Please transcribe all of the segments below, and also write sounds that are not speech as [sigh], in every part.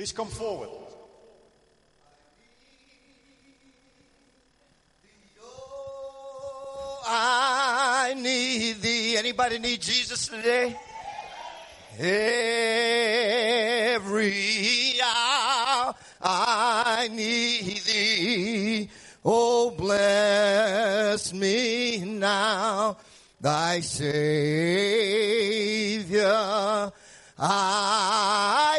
Please come forward. I need thee. Anybody need Jesus today? Every hour I need thee. Oh, bless me now, thy Savior. I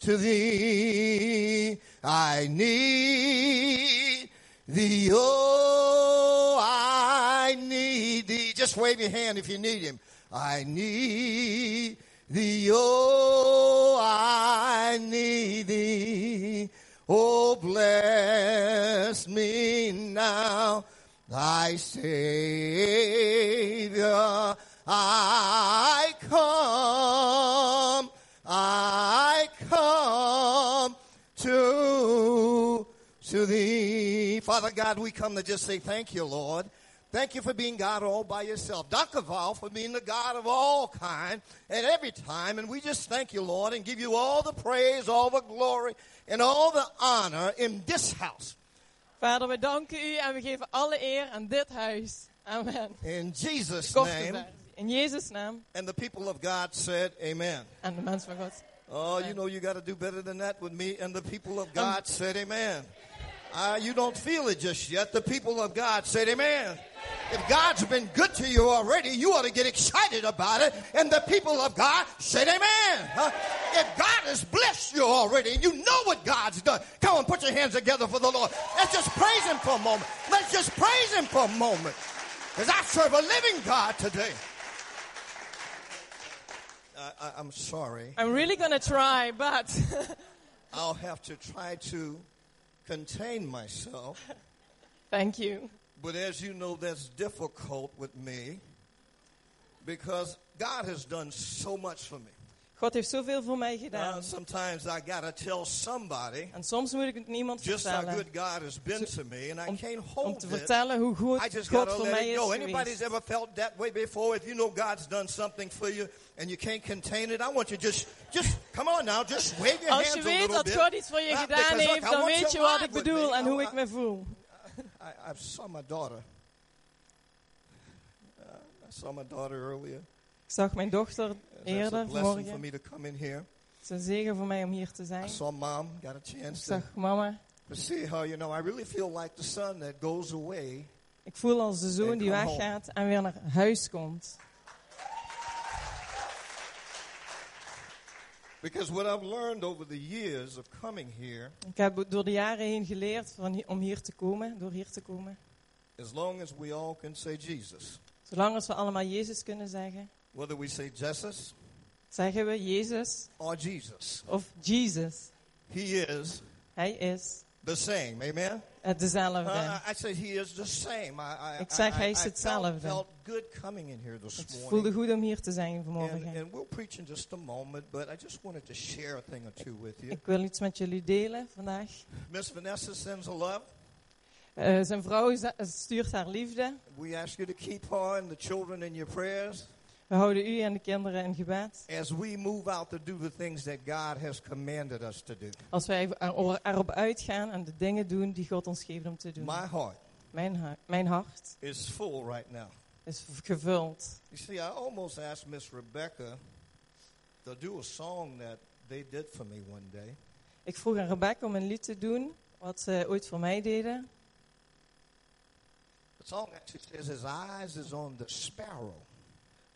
to, thee. I need thee. Oh, I need thee. Just wave your hand if you need him. I need thee. Oh, I need thee. Oh, bless me now, thy Savior. I come, to thee. Father God, we come to just say thank you, Lord. Thank you for being God all by yourself. Dakaval for being the God of all kind and every time. And we just thank you, Lord, and give you all the praise, all the glory, and all the honor in this house. Vader, we danken u en we geven alle eer aan dit huis. Amen. In Jesus' name. In Jesus' name. And the people of God said, Amen. En de mensen van God. Oh, you know you got to do better than that with me. And the people of God said, Amen. Uh, you don't feel it just yet. The people of God said, Amen. If God's been good to you already, you ought to get excited about it. And the people of God said, Amen. Huh? If God has blessed you already, and you know what God's done, come on, put your hands together for the Lord. Let's just praise Him for a moment. Let's just praise Him for a moment. Because I serve a living God today. I, I, I'm sorry. I'm really gonna try, but [laughs] I'll have to try to contain myself. thank you. But as you know, that's difficult with me because God has done so much for me. God heeft zoveel voor mij Uh, gedaan. sometimes I got to tell somebody En soms moet ik het niemand just how vertellen. good God has been to me, and I Om, te vertellen hoe goed I just God voor mij is go. Anybody's geweest. ever felt that way before? If you know God's done something for you and you can't contain it, I want you just, just come on now, just wave your Als hands je a weet little dat bit. God iets voor je Uh, gedaan look, heeft, dan weet je wat ik bedoel me. en I- hoe I- ik me voel. I, I saw my daughter. Uh, I saw my daughter earlier. Ik zag mijn dochter eerder here. Het is een zegen voor mij om hier te I zijn. saw mom, got a Ik chance to, zag mama. to see her. You know, I really feel like the son that goes away. Ik voel als de zoon die weggaat en weer naar huis komt. Because what I've learned over the years of coming here, Ik heb door de jaren heen geleerd van, om hier te komen, door hier te komen. as long as we all can say Jesus, Zolang als we allemaal Jezus kunnen zeggen, whether we say Jesus zeggen we Jezus or Jesus, of Jesus. He is Hij is the same. Amen. het dezelfde. Uh, I said He is the same. I, I, Ik zeg, hij is I felt, hetzelfde. felt good coming in here this Het morning. voelde goed om hier te zijn And, vanmorgen. and we'll preach in just a moment, but I just wanted to share a thing or two with you. Ik wil iets met jullie delen vandaag. Miss Vanessa sends a love. Eh, zijn vrouw stuurt haar liefde. We ask you to keep her and the children in your prayers We houden u en de kinderen in gebed. as we move out to do the things that God has commanded us to do. Als wij er- erop uitgaan en de dingen doen die God ons geeft om te doen. My heart Mijn, ha- mijn hart is full right now. is gevuld. You see, I almost asked Miss Rebecca to do a song that they did for me one day. Ik vroeg aan Rebecca om een lied te doen, wat ze ooit voor mij deden. The song actually says, His eyes is on the sparrow.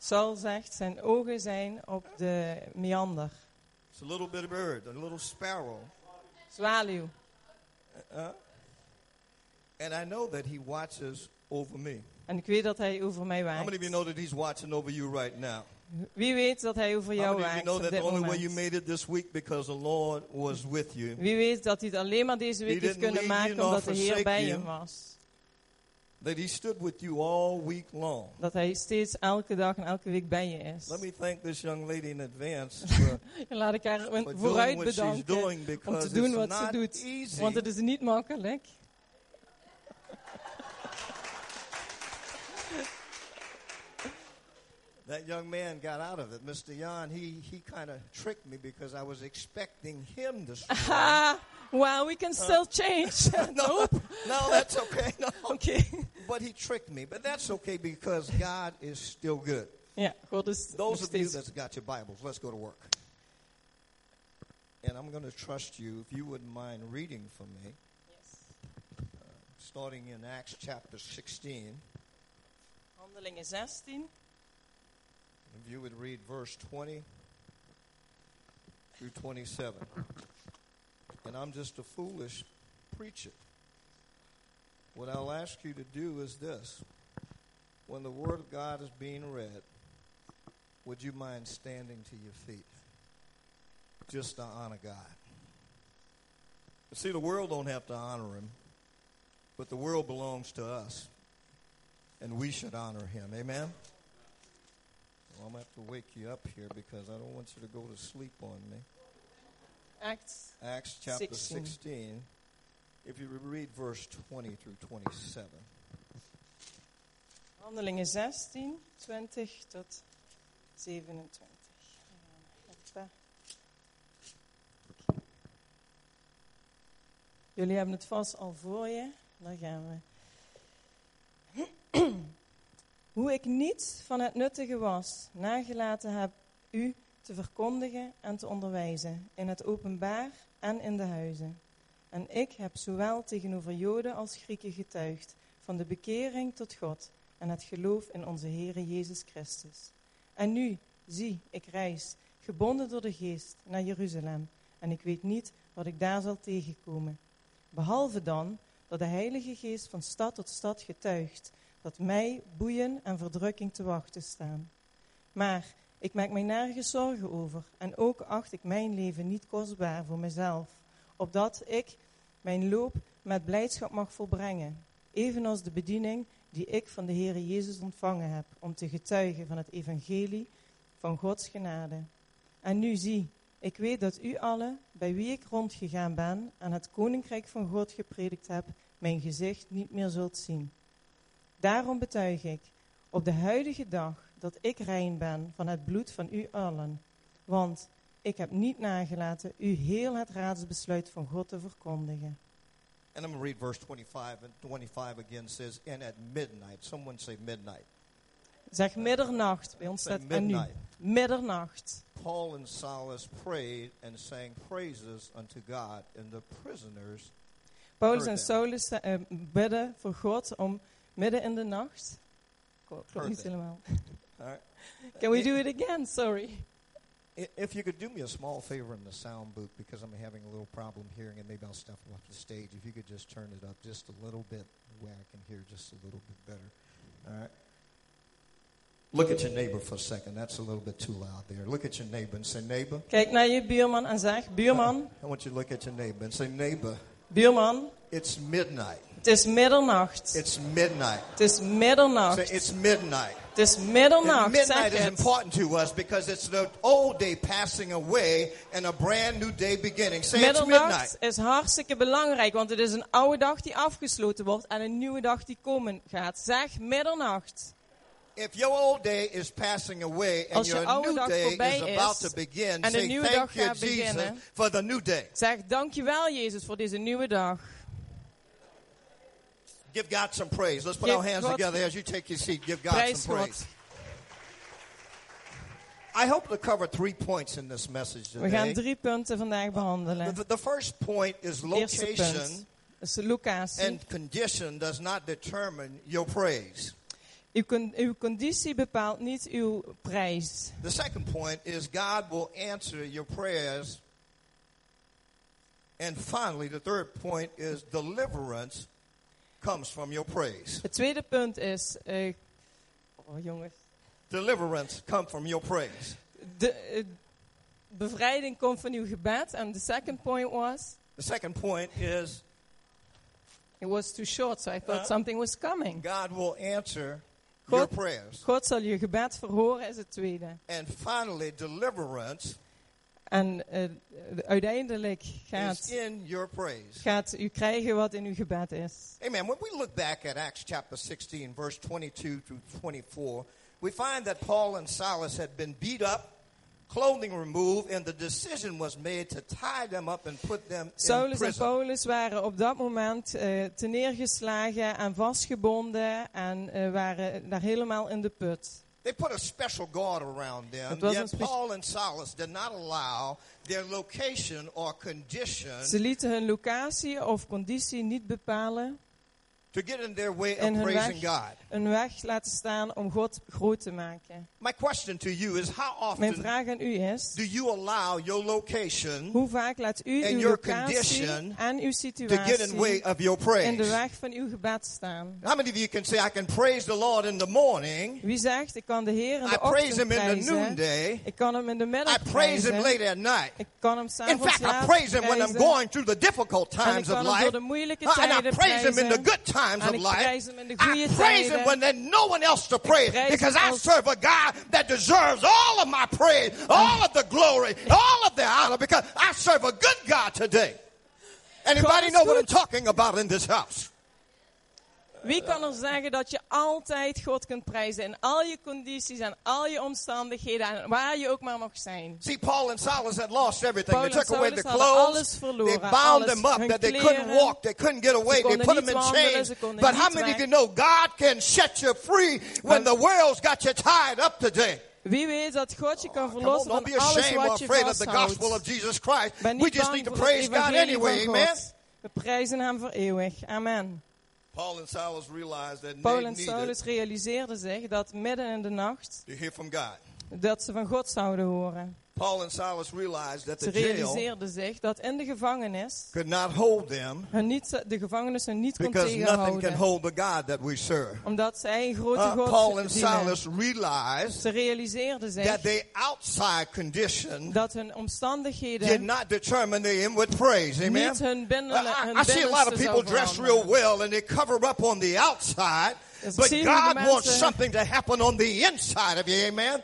Saul zegt, zijn ogen zijn op de meander. It's a little bit of bird, a little sparrow. Zwaluw. Uh, and I know that He watches over me. En ik weet dat hij over mij How many of you waakt. know that He's watching over you right now? Wie weet dat hij over jou waakt op dit moment. Wie weet dat hij het alleen maar deze week heeft kunnen maken omdat de Heer bij hem was. That He stood with you all week long. Dat hij steeds elke dag en elke week bij je is. Let me thank this young lady in advance [laughs] for, laat ik haar vooruit what she's bedanken doing om because te doen it's wat ze not doet. easy. Want het is niet makkelijk. [laughs] That young man got out of it. Mr. Jan, he, he kind of tricked me because I was expecting him to score. Ah, well, we can still change. [laughs] no, nope. no, that's okay. No. Oké. But he tricked me. But that's okay because God is still good. Ja, God is Those of you that's got your Bibles, let's go to work. And I'm going to trust you, if you wouldn't mind reading for me, Yes. Uh, starting in Acts chapter 16. Handelingen 16. If you would read verse 20 through 27. And I'm just a foolish preacher. What I'll ask you to do is this. When the Word of God is being read, would you mind standing to your feet? Just to honor God. See, the world don't have to honor Him, but the world belongs to us. And we should honor Him. Amen? Well, I'm going to have to wake you up here because I don't want you to go to sleep on me. Acts. Acts chapter 16. 16. If you read verse 20 through 27. Handelingen 16, 20 tot 27. Hoppa. Jullie hebben het vast al voor je. Daar gaan we. [clears throat] Hoe ik niet van het nuttige was, nagelaten heb u te verkondigen en te onderwijzen, in het openbaar en in de huizen. En ik heb zowel tegenover Joden als Grieken getuigd van de bekering tot God en het geloof in onze Heere Jezus Christus. En nu, zie, ik reis, gebonden door de geest, naar Jeruzalem, en ik weet niet wat ik daar zal tegenkomen. Behalve dan dat de Heilige Geest van stad tot stad getuigt dat mij boeien en verdrukking te wachten staan. Maar ik maak mij nergens zorgen over en ook acht ik mijn leven niet kostbaar voor mezelf, opdat ik mijn loop met blijdschap mag volbrengen, evenals de bediening die ik van de Heere Jezus ontvangen heb, om te getuigen van het evangelie van Gods genade. En nu zie, ik weet dat u allen, bij wie ik rondgegaan ben en het koninkrijk van God gepredikt heb, mijn gezicht niet meer zult zien. Daarom betuig ik op de huidige dag dat ik rein ben van het bloed van u allen. Want ik heb niet nagelaten u heel het raadsbesluit van God te verkondigen. And I'm going to read verse 25. And 25 again says, And at midnight, someone say midnight. Zeg middernacht, bij ons staat en nu. midnight. Middernacht. Paul and Silas prayed and sang praises unto God, and the prisoners. Paulus en. Saulus eh, bidden voor God om midden in de nacht. Klopt niet helemaal. Can we do it again? Sorry. If you could do me a small favor in the sound booth, because I'm having a little problem hearing, and maybe I'll step off the stage. If you could just turn it up just a little bit, where I can hear just a little bit better. All right. Look at your neighbor for a second. That's a little bit too loud there. Look at your neighbor and say, neighbor. Kijk naar je buurman en zeg, buurman, [laughs] I want you to look at your neighbor and say, neighbor. buurman, It's midnight. het is middernacht. It's midnight. Het is middernacht. Say, it's midnight. Het is middernacht, midnight is important to us because it's the old day passing away and a brand new day beginning. Say it's Middernacht midnight. is hartstikke belangrijk, want het is een oude dag die afgesloten wordt en een nieuwe dag die komen gaat. Zeg middernacht. If your old day is passing away and Als je your oude new dag day is about to begin, say thank you, Jesus, beginnen. for the new day. Zeg dankjewel Jezus voor deze nieuwe dag. Give God some praise. Let's put Geef our hands God- together as you take your seat. Give God Prijs some praise. God. I hope to cover three points in this message today. We gaan drie punten vandaag behandelen. The, the first point is location is locatie. and condition does not determine your praise. Uw, uw conditie bepaalt niet uw prijs. The second point is God will answer your prayers. And finally, the third point is deliverance comes from your praise. Het tweede punt is, eh, oh jongens, Deliverance comes from your praise. de eh, bevrijding komt van uw gebed. En de second point was, The second point is it was too short, so I thought Uh, something was coming. God will answer God- your prayers. God zal je gebed verhoren, is het tweede. And finally, deliverance En eh, uiteindelijk gaat, in your praise. gaat u krijgen wat in uw gebed is. Amen. When we look back at Acts chapter 16, verse 22 through 24, we find that Paul and Silas had been beat up, clothing removed, and the decision was made to tie them up and put them in Saulus en prison. Paulus waren op dat moment eh te neergeslagen en vastgebonden en eh, waren daar helemaal in de put. They put a special guard around them. Yet Paul and Silas did not allow their location or condition Ze lieten hun locatie of conditie niet bepalen, to get in their way in of praising weg, God. een weg laten staan om God groot te maken. My question to you is how Mijn often vraag aan u is, do you allow your location hoe vaak laat u And uw your locatie condition en uw to get in the way of your in praise? de weg van uw gebed staan? How many of you can say, I can praise the Lord in the morning, Wie zegt, ik kan de Heer in I de praise him in the noonday, ik kan hem in de middag I praise him late at night. ik kan hem In fact, I praise him when I'm going through the difficult times of life. de moeilijke and I praise him in the good times en of life. prijs hem in de I praise him when there's no one else to praise because I serve a God that deserves all of my praise, all of the glory, all of the honor because I serve a good God today. Anybody know what I'm talking about in this house? Wie kan er zeggen dat je altijd God kunt prijzen in al je condities en al je omstandigheden en waar je ook maar mag zijn? See, Paul and Silas had lost everything. Paul they took away hadden clothes. verloren, They bound alles. them up that they couldn't walk. They couldn't get away. They put them in chains. But how many of you know God can set you free when the world's got you tied up today? Wie weet dat God je kan on, verlossen don't be van alles wat je the vasthoudt. Ben We niet just bang need to voor het praise God evangelie anyway. van Amen. God. We prijzen hem voor eeuwig. Amen. Paul and Silas realized that Paul en Saulus realiseerden zich dat midden in de nacht to hear from God. Dat ze van God zouden horen. Paul and Silas realized that Ze the jail realiseerden zich dat in de gevangenis could not hold them hun niet, de gevangenis hun niet kon nothing can tegenhouden. hold the God that we serve. Omdat zij een grote Uh, God Paul and. Silas realized Ze realiseerden zich that their outside condition dat hun did omstandigheden not determine the inward praise. Amen. niet hun Uh, binnenle, I, I see a lot of people dress real well and they cover up on the outside, Dus but God wants something to happen on the inside of you. Amen.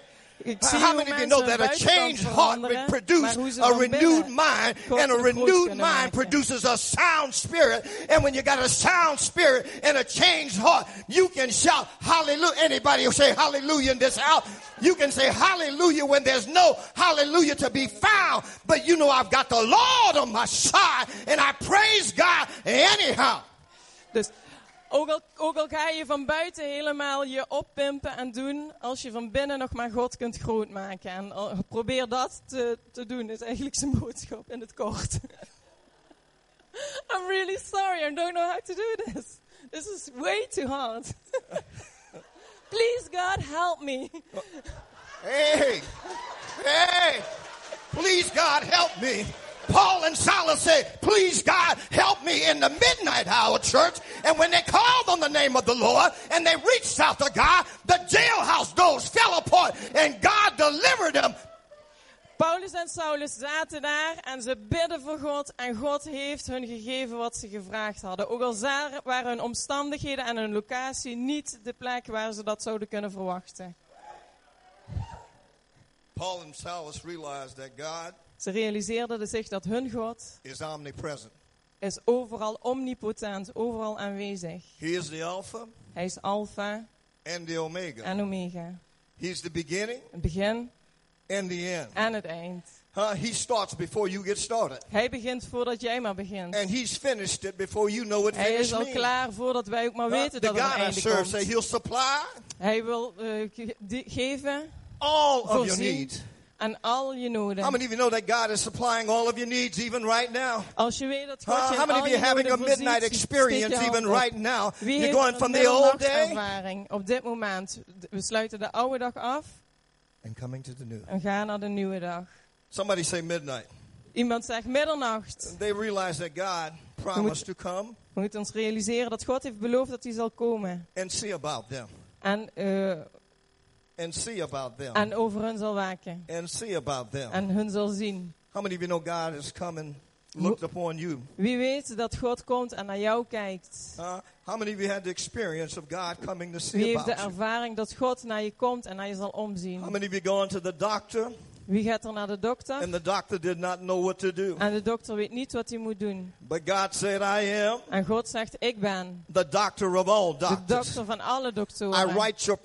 How many of you know that a changed heart will produce maar hoe ze a renewed mind, and a renewed mind produces a sound spirit. And when you got a sound spirit and a changed heart, you can shout hallelujah. Anybody who say hallelujah in this house, you can say hallelujah when there's no hallelujah to be found. But you know I've got the Lord on my side, and I praise God anyhow. Dus ook al, ook al ga je van buiten helemaal je oppimpen en doen, als je van binnen nog maar God kunt groot maken. En probeer dat te, te doen, is eigenlijk zijn boodschap in het kort. [laughs] I'm really sorry, I don't know how to do this. This is way too hard. [laughs] Please God, help me. Hey, hey, please God help me. Paul and Silas said, please God help me in the midnight hour, church. And when they called on the name of the Lord and they reached out to God, the jailhouse doors fell apart and God delivered them. Paulus en Saulus zaten daar en ze bidden voor God en God heeft hun gegeven wat ze gevraagd hadden. Ook al waren hun omstandigheden en hun locatie niet de plek waar ze dat zouden kunnen verwachten. Paul and Silas realized that God Ze realiseerden zich dat hun God is omnipresent. is overal omnipotent, overal aanwezig. He is the Alpha Hij is Alpha and the Omega. en Omega. He's the beginning Het begin and the end. en het eind. Huh? He starts before you get started. Hij begint voordat jij maar begint. And he's finished it before you know what Hij is finished al means. klaar voordat wij ook maar Huh? weten the dat er een God I einde serve say komt. he'll supply Hij wil eh, ge- die- geven all of your Voorzien. needs. Aan al je noden. How many of you know that God is supplying all of your needs even right now? Als je weet dat God in How many of you having a midnight experience even right now? Wie You're going from the old day op dit moment? We sluiten de oude dag af and coming to the new. en gaan naar de nieuwe dag. Somebody say midnight. Iemand zegt middernacht. They realize that God promised to come We moeten ons realiseren dat God heeft beloofd dat hij zal komen. and see about them. En, eh, And see about them. en over hun zal waken. And see about them. En hun zal zien. How many of you know God has come and looked upon you? Wie weet dat God komt en naar jou kijkt. How many of you had the experience of God coming to Wie see heeft de you? ervaring dat God naar je komt en naar je zal How omzien. many of you gone to the doctor Wie gaat er naar de dokter? And the doctor did not know what to do. En de dokter weet niet wat hij moet doen. But God said, I am En God zegt, ik ben the doctor of all doctors. de dokter van alle I write your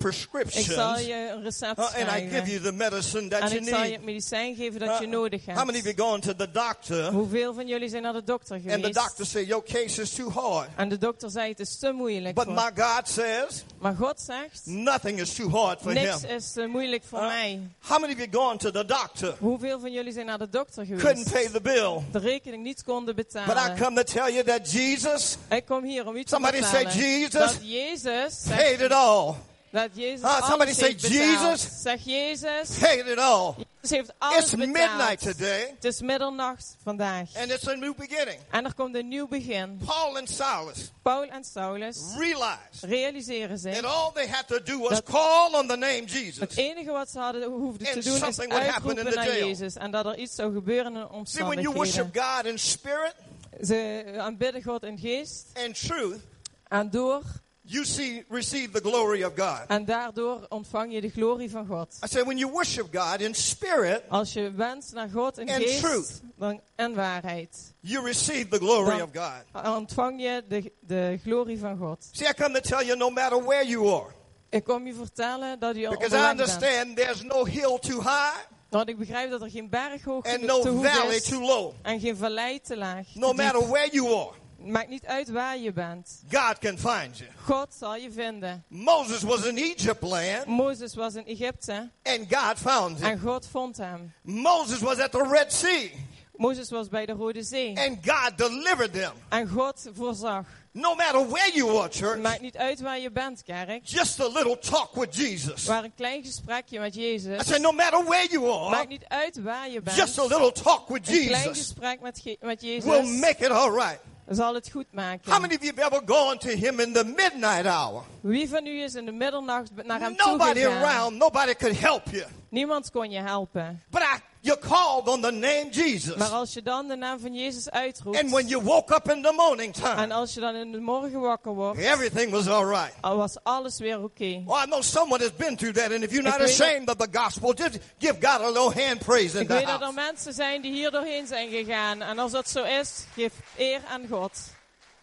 Ik zal je een recept uh, and I give you the medicine that En you ik zal je need. het medicijn geven dat je Uh, nodig How many of hebt. you going to the doctor Hoeveel van jullie zijn naar de dokter and the doctor say your case is too hard? En de dokter zei, het is te moeilijk But voor my God says Maar God zegt, nothing is too hard for niks him. is te moeilijk voor Uh, mij. How many of you going to the doctor? Hoeveel van jullie zijn naar de dokter Couldn't geweest? pay the bill. De rekening niet konden But I betalen. come to tell you that Jesus Ik kom hier om te Somebody say, vertellen Jesus dat Jezus paid it all. dat Jezus Ah, somebody say. Jesus. Zeg Jezus, Paid it all. Jezus heeft alles It's midnight betaald. today Het is middernacht vandaag. and it's a new beginning. En er komt een nieuw begin. Paul and Silas Paul en Saulus realized realiseren that zich all they had to do was call on the name het Jesus. enige wat ze hadden hoefden te And doen is uitroepen naar. Jezus. En dat er iets zou gebeuren in de See, when you worship omstandigheden. God in spirit Ze aanbidden God in geest. and truth, En door you see receive the glory of God. En daardoor ontvang je de glorie van God. I said, when you worship God in spirit, Als je wenst naar God in And geest truth. dan, en waarheid, you receive the glory of God. ontvang je de, de glorie van God. See, I come to tell you, no matter where you are, Ik kom je vertellen dat je because I bent. understand there's no hill too high Want ik begrijp dat er geen berg hoog and te, no hoog valley is too low. en geen vallei te laag. No matter where you are, Maakt niet uit waar je bent. God can find you. God zal je vinden. Moses was in Egypt land Mozes was in Egypte and God found him. en God vond hem. Moses was at the Red Sea Mozes was bij de Rode Zee and God delivered them. en God voorzag. No matter where you are, church, Maakt niet uit waar je bent, kerk. just a little talk with Jesus. Maar een klein gesprekje met I Jezus. said, no matter where you Maakt are, niet uit waar je bent. just a little talk with Een klein Jesus gesprek met, met Jezus make it all right. Zal het goed maken. How many of you have ever gone to him in the midnight hour? Wie van u is in de middernacht naar hem Nobody around, nobody could help you. Niemand kon je helpen. But I, you called on the name Jesus. Maar als je dan de naam van Jezus uitroept. And when you woke up in the morning en time, als je dan in de morgen wakker wordt. everything was all right. al was alles weer oké. Well, I know someone has been through that, and if you're not ashamed of the gospel, just give God a little hand praise in Ik the weet dat er mensen zijn die hier doorheen zijn gegaan. En als dat zo is, geef eer aan God.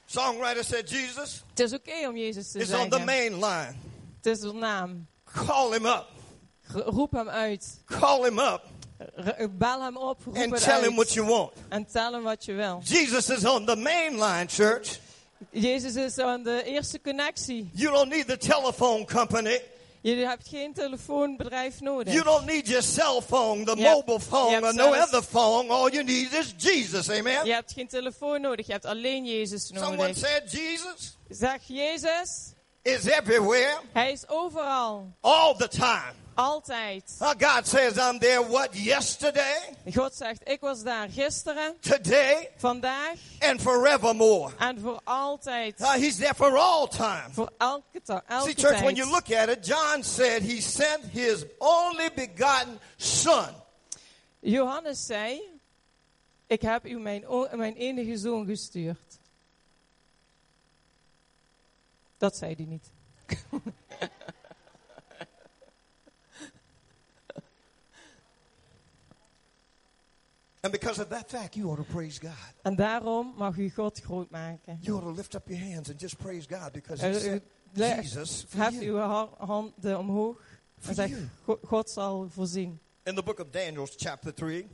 Songwriter said, Jesus Het is oké om Jezus te is on the zeggen. main line. Het is een naam. Call him up. Roep hem uit. Call him up bel hem op. Roep and tell him what you want. En tel hem wat je wil. Jesus is on the main line, church. Jezus is aan de eerste connectie. You don't need the telephone company. Je hebt geen telefoonbedrijf nodig. You don't need your cell phone, the hebt- mobile phone, or no other phone. All you need is Jesus. Amen. Je hebt geen telefoon nodig. Je hebt alleen Jezus Someone nodig. said Jesus Zeg Jezus. Is everywhere, Hij is overal. all the time. Altijd. Uh, God says I'm there. What yesterday, God zegt, ik was daar gisteren, today, vandaag and forevermore. en voor altijd. Uh, he's there for all time. Voor elke, ta- elke See, church, when you look at it, John said he sent his only begotten son. Johannes zei, ik heb u mijn, o- mijn enige zoon gestuurd. Dat zei hij niet. And because of that fact, you ought to praise God. En daarom mag u God groot maken. You ought to lift up your hands and just praise God because Uh, he sent le- Jesus for Hef you. uw ha- handen omhoog en zeg, you. "Go- God zal voorzien. In the book of Daniel, chapter 3,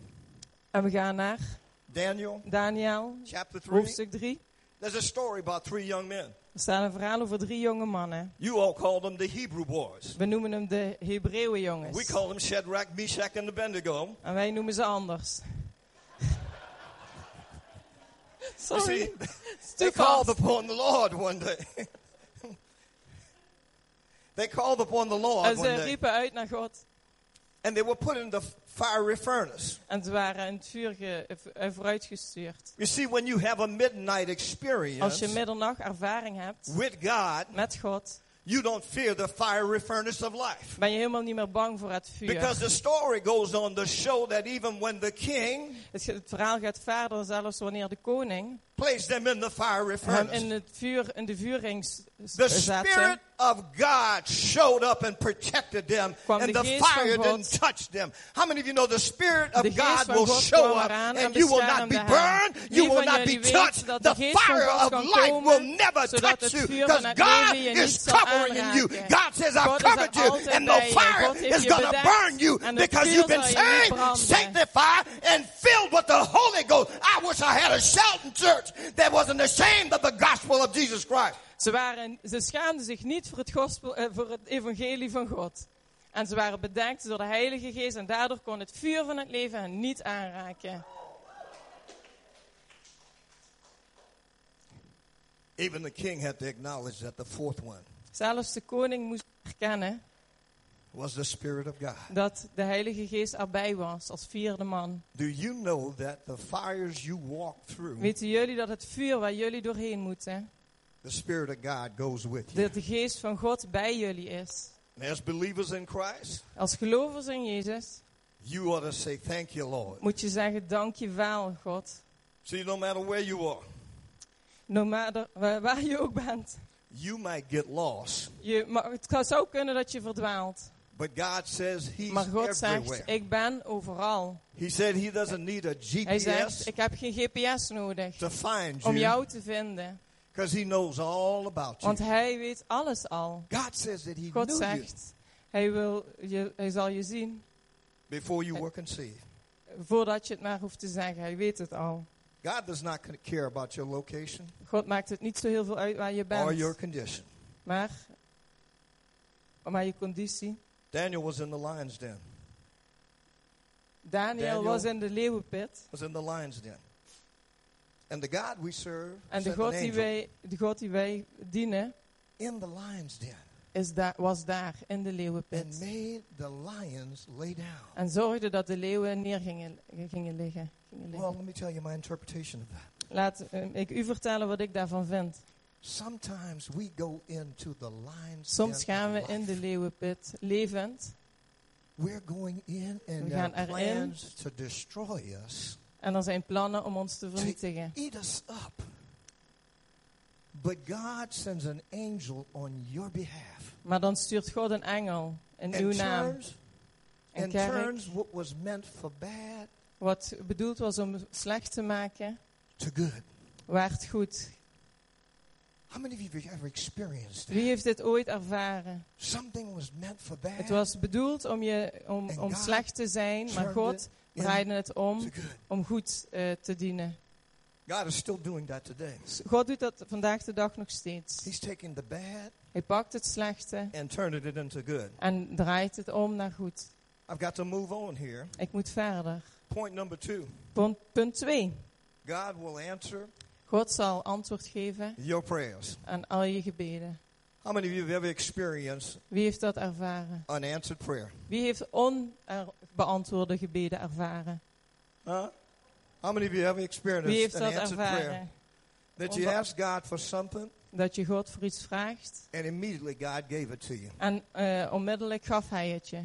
En we gaan naar Daniel, Daniel, chapter 3, hoofdstuk 3. there's a story about three young men. Er staat een verhaal over drie jonge mannen. You all call them the Hebrew boys. We noemen hem de Hebreeuwen We jongens. call them Shadrach, Meshach, and Abednego. En wij noemen ze anders. [laughs] You Sorry. see, [laughs] they called upon the Lord one day. [laughs] they called upon the Lord En one ze day. riepen uit naar God. And they were put in the fiery furnace. En ze waren in het vuur ge, eh, vooruitgestuurd. You see, when you have a midnight Als experience je middernacht ervaring hebt with God, met God, you don't fear the fiery furnace of life. ben je helemaal niet meer bang voor het vuur. Because the story goes on to show that even when the king Het, het verhaal gaat verder, zelfs wanneer de koning placed them in the fiery hem furnace. in, het vuur, in de vuurrings The Spirit of God showed up and protected them, and the fire didn't touch them. How many of you know the Spirit of God will show up, and you will not be burned, you will not be touched. The de geest van fire of life will never touch you, because God is niet you. God says, I've er covered you, and the fire is going to burn you because you've been saved, sanctified, and filled with the Holy Ghost. I wish I had a shouting church that wasn't ashamed of the gospel of Jesus Christ. Ze, waren, ze schaamden zich niet voor het, gospel, eh, voor het evangelie van God. En ze waren bedekt door de Heilige Geest en daardoor kon het vuur van het leven hen niet aanraken. Even the king had to acknowledge that the fourth one Zelfs de koning moest erkennen was the Spirit of God. dat de Heilige Geest erbij was als vierde man. Do you know that the fires you walk through, Weten jullie dat het vuur waar jullie doorheen moeten, the Spirit of God goes with you? dat de Geest van God bij jullie is? And as believers in Christ, Als gelovers in Jezus you ought to say, Thank you, Lord. moet je zeggen, dank je wel God. See, no matter where you are, No matter waar, waar je ook bent. You might get lost. Je, maar het kan- zou kunnen dat je verdwaalt. But God says He's Maar God zegt, everywhere. ik ben overal. He said He doesn't need a Hij zegt, GPS ik heb geen GPS nodig to find om you jou te vinden. because He knows all about you. Want hij weet alles al. God says that He God knew you zegt, hij, wil je, hij zal je zien before you were conceived. voordat je het maar hoeft te zeggen. Hij weet het al. God does not care about your location God maakt het niet zo heel veel uit waar je or your bent. condition. Maar, maar je conditie. Daniel was in the lion's den. Daniel, Daniel- was in de leeuwenpit. Was in the lion's den. And the God we serve En de God, an die wij, de God die wij dienen, in the lion's den is da was daar in de and leeuwenpit. made the lions lay down. En zorgde dat de leeuwen neer gingen, gingen liggen. Gingen Well, liggen. let me tell you my interpretation of that. Laat eh, ik u vertellen wat ik daarvan vind. Sometimes we go into the lion's Soms gaan we in de leeuwenpit levend. We're going in and We gaan erin. to destroy us, En er zijn plannen om ons te vernietigen. eat us up. But God sends an angel on your behalf Maar dan stuurt God een engel in uw naam. En turns what was meant for bad wat bedoeld was om slecht te maken, to good. waard goed. How many of you have ever experienced Wie that? heeft dit ooit ervaren? Something was meant for bad Het was bedoeld om, je, om, om slecht te zijn, maar God draaide het om om goed eh, te dienen. God is still doing that today. God doet dat vandaag de dag nog steeds. He's taking the bad Hij pakt het slechte and turning it into good. en draait het om naar goed. I've got to move on here. Ik moet verder. Point number two Punt 2. God will answer God zal antwoord geven your prayers. aan al je gebeden. How many of you have ever experienced Wie heeft dat ervaren? unanswered prayer? Wie heeft onbeantwoorde gebeden ervaren? Huh? How many of you have Wie experienced heeft an dat answered prayer? ervaren? That you asked God for something Dat je God voor iets vraagt and immediately God gave it to you. en eh, onmiddellijk gaf hij het je.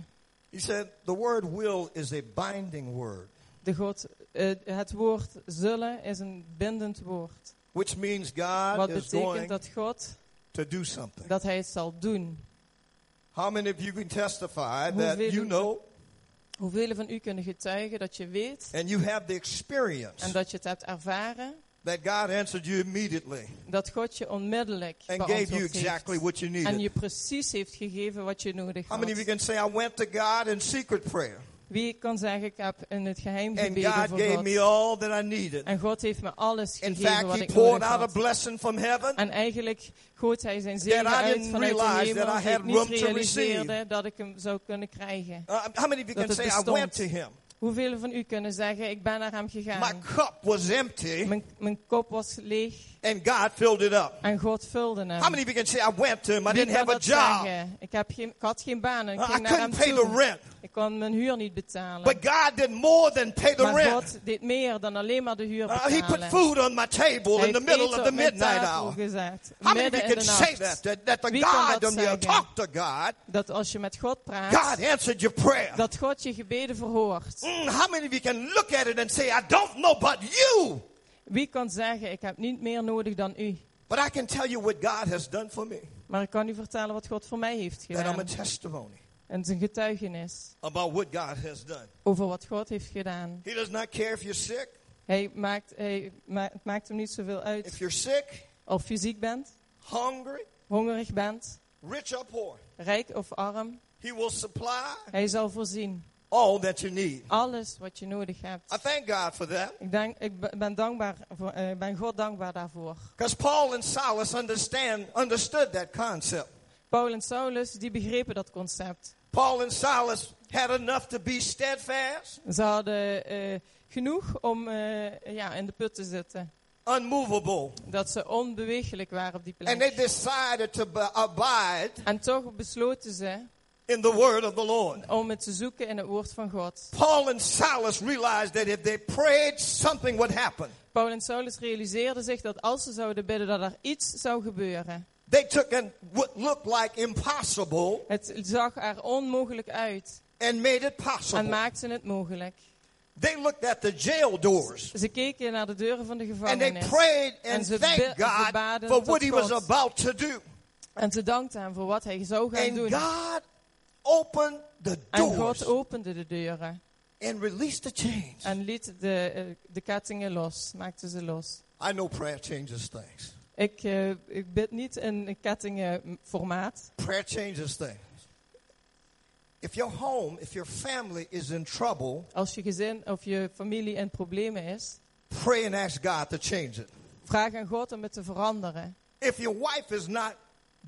He said the word will is a binding word, De God, eh, het woord zullen is een bindend woord. which means God Wat is betekent going dat God, to do something. dat hij het zal doen. How many of you can testify that Hoeveel- you know Hoeveel van u kunnen getuigen dat je weet and you have the experience en dat je het hebt ervaren, that God answered you immediately dat God je onmiddellijk and gave you exactly what you En needed? je precies heeft gegeven wat je nodig How many of you had. can say, I went to God in secret prayer Wie kan zeggen, ik heb in het geheim and gebeden God voor gave God. me all that I needed? En God heeft me alles In gegeven fact, wat He ik poured nodig out a had. blessing from heaven. En eigenlijk goot hij zijn That zegen I uit didn't vanuit de realize hemel, that I die ik niet to realiseerde receive. dat ik hem zou kunnen krijgen. Uh, how many of you Dat can het say, I bestond. went to Him? Hoeveel van u kunnen zeggen, ik ben naar hem My gegaan. cup was empty Mijn, mijn kop was leeg and God filled it up. en God vulde hem. How many of you can say, I went to Him, I didn't have a job, zeggen? Ik, heb geen, ik had geen baan en ik Uh, I ging naar hem pay the toe. rent. Ik kon mijn huur niet betalen. But God did more than pay the maar rent. God deed meer dan alleen maar de huur Uh, he put betalen. food on my table Hij in the middle of the midnight hour. gezet. How many of you can say that? That, that the Wie God, when you talk to God, Dat als je met God praat, God answered your prayer. dat God je gebeden verhoort. Mm, how many of you can look at it and say, I don't know, but you Wie kan zeggen, ik heb niet meer nodig dan u. But I can tell you what God has done for me. Maar ik kan u vertellen wat God voor mij heeft That I'm a gedaan. testimony En zijn getuigenis about what God has done. over wat God heeft gedaan. He does not care if you're sick. Hij maakt, hij, ma- het maakt hem niet zoveel If uit you're sick, of je ziek bent, hungry, hongerig bent, rich or poor, rijk of arm. He will supply Hij zal voorzien. All that you need. Alles wat je nodig I hebt. thank God for that. Ik, denk, ik be- ben, dankbaar voor, eh, ben God dankbaar daarvoor. Because Paul and Silas understand, understood that concept. Paul en Saulus, die begrepen dat concept. Paul and Silas had enough to be steadfast, Ze hadden eh, genoeg om eh, ja, in de put te zitten. unmovable. Dat ze onbeweeglijk waren op die And they plek. decided to abide En toch besloten ze in the word of the Lord. om het te zoeken in het woord van God. Paul and Silas realized that if they prayed, something would happen. Paul en Saulus realiseerden zich dat als ze zouden bidden, dat er iets zou gebeuren. They took an, what looked like impossible Het zag er onmogelijk uit and made it en possible. maakten het mogelijk. They looked at the jail doors Ze keken naar de deuren van de and they gevangenis. prayed En and ze thanked ze God for what he was God. about to do. En ze dankten hem voor wat hij zou gaan And doen. God opened the En God doors opende de deuren and released the chains. en liet de, eh, de kettingen los, maakte ze los. I know prayer changes things. Ik, eh, ik bid niet in kettingenformaat. Prayer changes things. If your home, if your family is in trouble, Als je gezin of je familie in problemen is, pray and ask God to change it. vraag aan God om het te veranderen. If your wife is not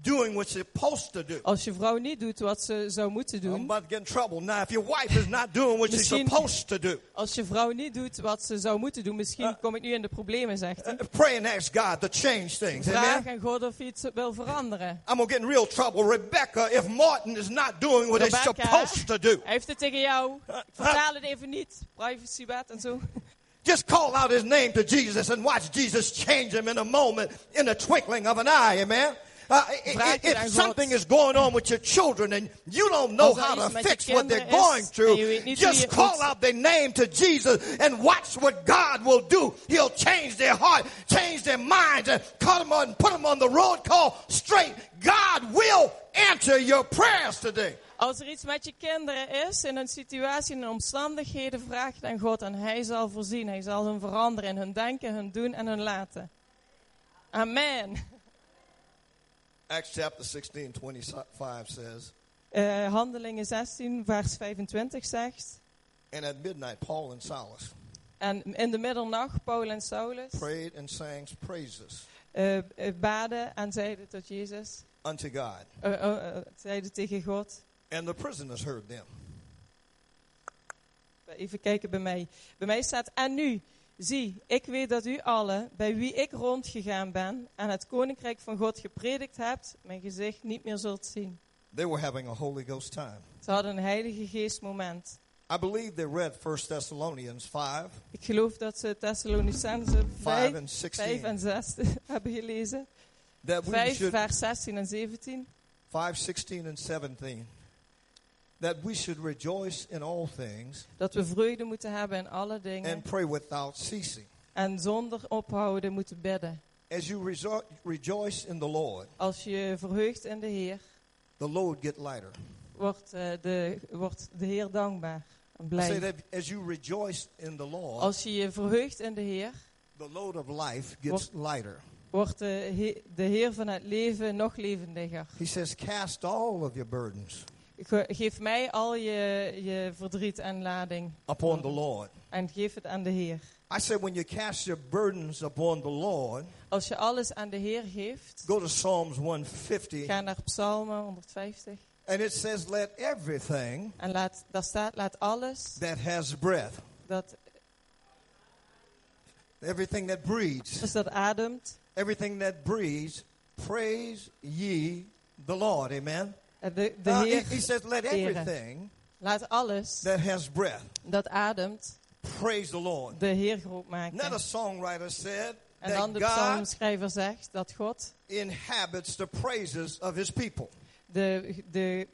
doing what she's supposed to do, Als je vrouw niet doet wat ze zou moeten I'm doen, about to get in trouble. Now, if your wife is not doing what she's supposed to do, als je vrouw niet doet wat ze zou moeten doen, misschien kom ik nu in de problemen, zegt hij. uh, pray and ask God to change things. Vraag Amen. aan God of iets wil veranderen. I'm going to get in real trouble. Rebecca, if Martin is not doing what he's Rebecca. supposed to do, Hij heeft het tegen jou. Ik vertaal het even niet. Privacywet en zo. just call out his name to Jesus and watch Jesus change him in a moment, in the twinkling of an eye. Amen. Uh, i- i- Vraag het aan if something is going on with your children and you don't know how to fix what they're going through, je weet niet hoe just call out their name to Jesus and watch what God will do. He'll change their heart, change their minds, and cut them on, put them on the road called straight. God will answer your prayers today. Als er iets met je kinderen is, in een situatie, in omstandigheden, vraag het aan God en Hij zal voorzien. Hij zal hun veranderen in hun denken, hun doen en hun laten. Amen. Acts chapter 16, 25 says, Eh, Handelingen 16, vers 25 zegt. And at midnight, Paul and Silas En in de middernacht, Paul en Saulus prayed and sang praises eh, eh, baden en zeiden tot Jezus, unto God. zeiden tegen God. And the prisoners heard them. Even kijken bij mij. Bij mij staat, en nu, zie, ik weet dat u allen, bij wie ik rondgegaan ben, en het koninkrijk van God gepredikt hebt, mijn gezicht niet meer zult zien. They were having a Holy Ghost time. Ze hadden een heilige geest moment. I believe they read 1 Thessalonians 5, Ik geloof dat ze Thessalonicense 5 5, and 5 16. en 6 [laughs] hebben gelezen. That we 5 should, vers 16 en 17. 5, 16 and 17. That we should rejoice in all things Dat we vreugde moeten hebben in alle and dingen. pray without ceasing. En zonder ophouden moeten bidden. As you rejo- rejoice in the Lord, Als je verheugt in de Heer, the load get lighter. wordt, eh, de, wordt de Heer dankbaar en blij. that as you rejoice in the Lord, Als je je verheugt in de Heer, the load of life gets lighter. wordt de, de Heer van het leven nog levendiger. He says, Cast all of your burdens Geef mij al je, je verdriet en lading upon the Lord. en geef het aan de Heer. I said, when you cast your burdens upon the Lord, Als je alles aan de Heer geeft, go to Psalms 150, ga naar Psalmen 150 and it says, Let everything en laat, daar staat laat alles that has breath, dat, everything that breathes, dus dat ademt, everything that breathes, praise ye the Lord. Amen. Eh, de, de Uh, he, Heer, he says, Let everything laat alles that has breath, dat ademt praise the Lord. de Heer groot maken. Another songwriter said En dan that de psalmschrijver zegt dat God inhabits the praises of his people. de, de,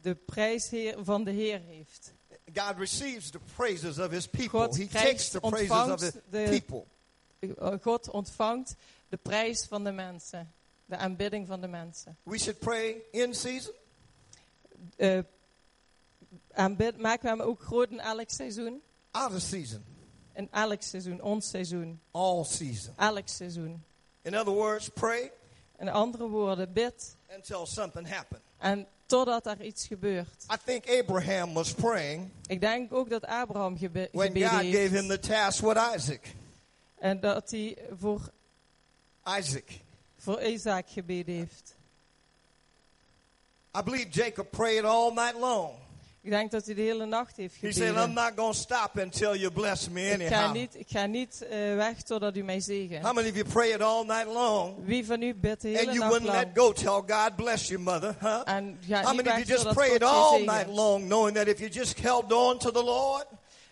de prijs van de Heer heeft. God receives the praises of his people. God He takes the praises of his de, people. God ontvangt de prijs van de mensen. De aanbidding van de mensen. We should pray in season, Eh, aanbid, maken we hem ook groot in elk seizoen? out of season, In elk seizoen, ons seizoen. all season. Elk seizoen. In other words, pray In andere woorden, bid. until something happens. En totdat er iets gebeurt. I think Abraham was praying Ik denk ook dat Abraham gebe when gebeden God heeft. gave him the task with Isaac. En dat hij voor, Isaac. Voor Isaac gebeden heeft. I believe Jacob prayed all night long. Ik denk dat hij de hele nacht heeft He said, I'm gebeden. not going to stop until you bless me Ik ga anyhow. niet, ik ga niet eh, weg totdat u mij How zegent. many of you prayed all night long Wie van u bidt de and hele you nacht wouldn't let go till God bless you, mother? Huh? En ga How niet many of weg you just prayed God all night long knowing that if you just held on to the Lord,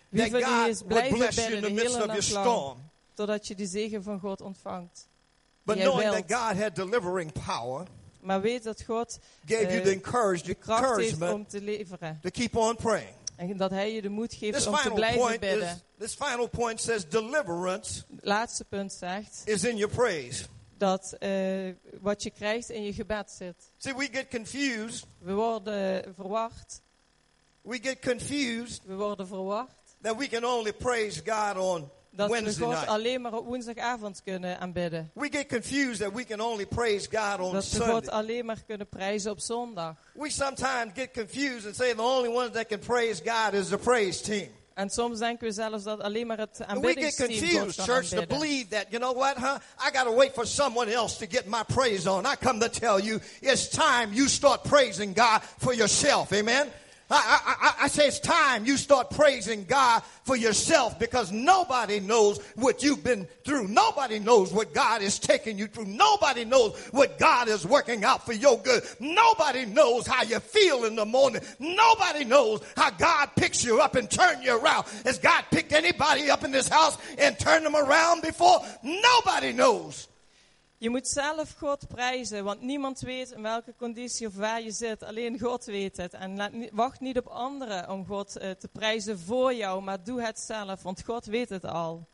Wie that van u God is would bless you in bidden the de midst hele of your nacht lang? storm? Totdat je de zegen van God ontvangt. But knowing that God had delivering power, Maar weet dat God gave you Eh, the encourage- de kracht heeft encouragement om te leveren. to keep on praying. En dat hij je de moed geeft This om te blijven point bidden. is this final point says deliverance laatste punt zegt is in your praise. dat eh, wat je krijgt in je gebed zit. See, we get confused. We worden verward. We get confused We worden verward. that we can only praise God on Dat we God night. alleen maar op woensdagavond kunnen aanbidden. We get confused that we can only praise God on Dat we God Sunday. alleen maar kunnen prijzen op zondag. We sometimes get confused and say the only ones that can praise God is the praise team. En soms denken we zelfs dat alleen maar het And we get aanbiddingsteam confused, church, to believe that, you know what, huh? I got to wait for someone else to get my praise on. I come to tell you, it's time you start praising God for yourself. Amen? I, I, I, say it's time you start praising God for yourself because nobody knows what you've been through. Nobody knows what God is taking you through. Nobody knows what God is working out for your good. Nobody knows how you feel in the morning. Nobody knows how God picks you up and turn you around. Has God picked anybody up in this house and turned them around before? Nobody knows. Je moet zelf God prijzen, want niemand weet in welke conditie of waar je zit. Alleen God weet het. En laat wacht niet op anderen om God eh, te prijzen voor jou, maar doe het zelf, want God weet het al.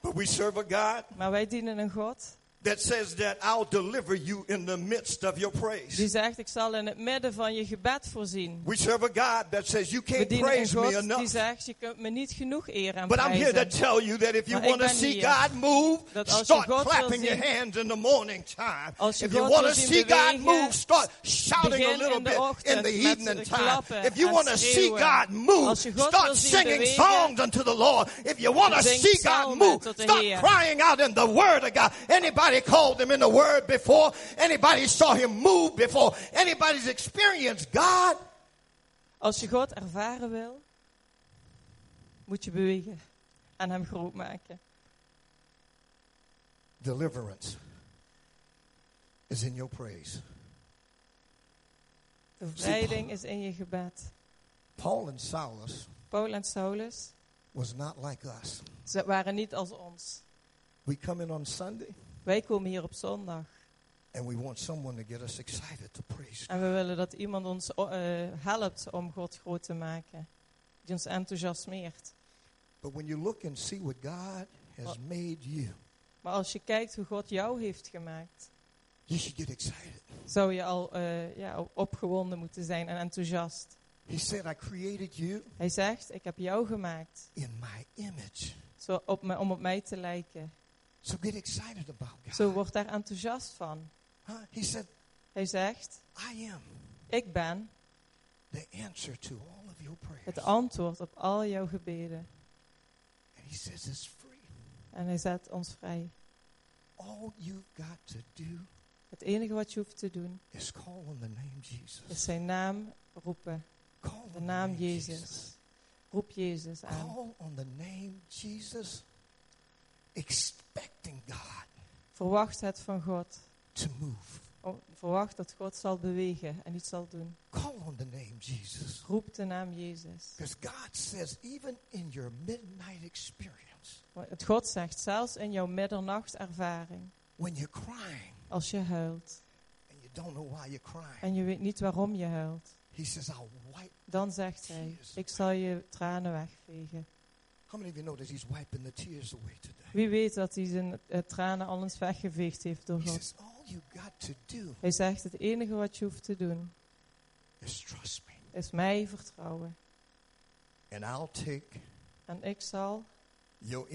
But we serve a God Maar wij dienen een God that says that I'll deliver you in the midst of your praise. die zegt, ik zal in het midden van je gebed voorzien. We serve a God that says you can't praise me God die enough. zegt, je kunt me niet genoeg eer en But I'm here to tell you that if you want to see God move, dat als je start clapping your hands in the morning time. If you want to see God move, start shouting a little bit in the evening time. If you want to see. God move, Als je God start singing songs unto the Lord. If you want to see God move, start crying out in the Word of God. Anybody called him in the Word before? Anybody saw him move before? Anybody's experienced God? Als je God ervaren wil, moet je bewegen en hem groot maken. Deliverance is in your praise. De bevrijding is in je gebed. Paul and Silas Paul en Saulus, was not like us. ze waren niet als ons. We come in on Sunday Wij komen hier op zondag and we want someone to get us excited to praise. en we willen dat iemand ons eh, helpt om God groot te maken. Die ons enthousiasmeert. But when you look and see what God has made you, Maar als je kijkt hoe God jou heeft gemaakt, you should get excited. zou je al eh, ja, opgewonden moeten zijn en enthousiast. He said, I created you Hij zegt, ik heb jou gemaakt in my image. zo op me, om op mij te lijken. So get excited about God. Zo word daar enthousiast van. Huh? He said, Hij zegt, I am ik ben the answer to all of your prayers. het antwoord op al jouw gebeden. And he says it's free. En hij zet ons vrij. All you've got to do Het enige wat je hoeft te doen, is call on the name Jesus. is zijn naam roepen. Call De the naam name Jezus. Roep Jezus aan. Call on the name Jesus, expecting God Verwacht het van God. to move. O- Verwacht dat God zal bewegen en iets zal doen. Call on the name Jesus. Roep de naam Jezus. Because God says, even in your midnight experience, Want Het God zegt, zelfs in jouw middernachtervaring, when you're crying als je huilt and you don't know why you're crying, en je weet niet waarom je huilt, He says, I'll wipe, dan zegt hij, ik zal je tranen wegvegen. How many of you know that He's wiping the tears away today? Wie weet dat hij zijn eh, tranen al eens weggeveegd heeft door He God. says, All you got to do Hij zegt, het enige wat je hoeft te doen, is trust me. is mij vertrouwen. And I'll take En ik zal your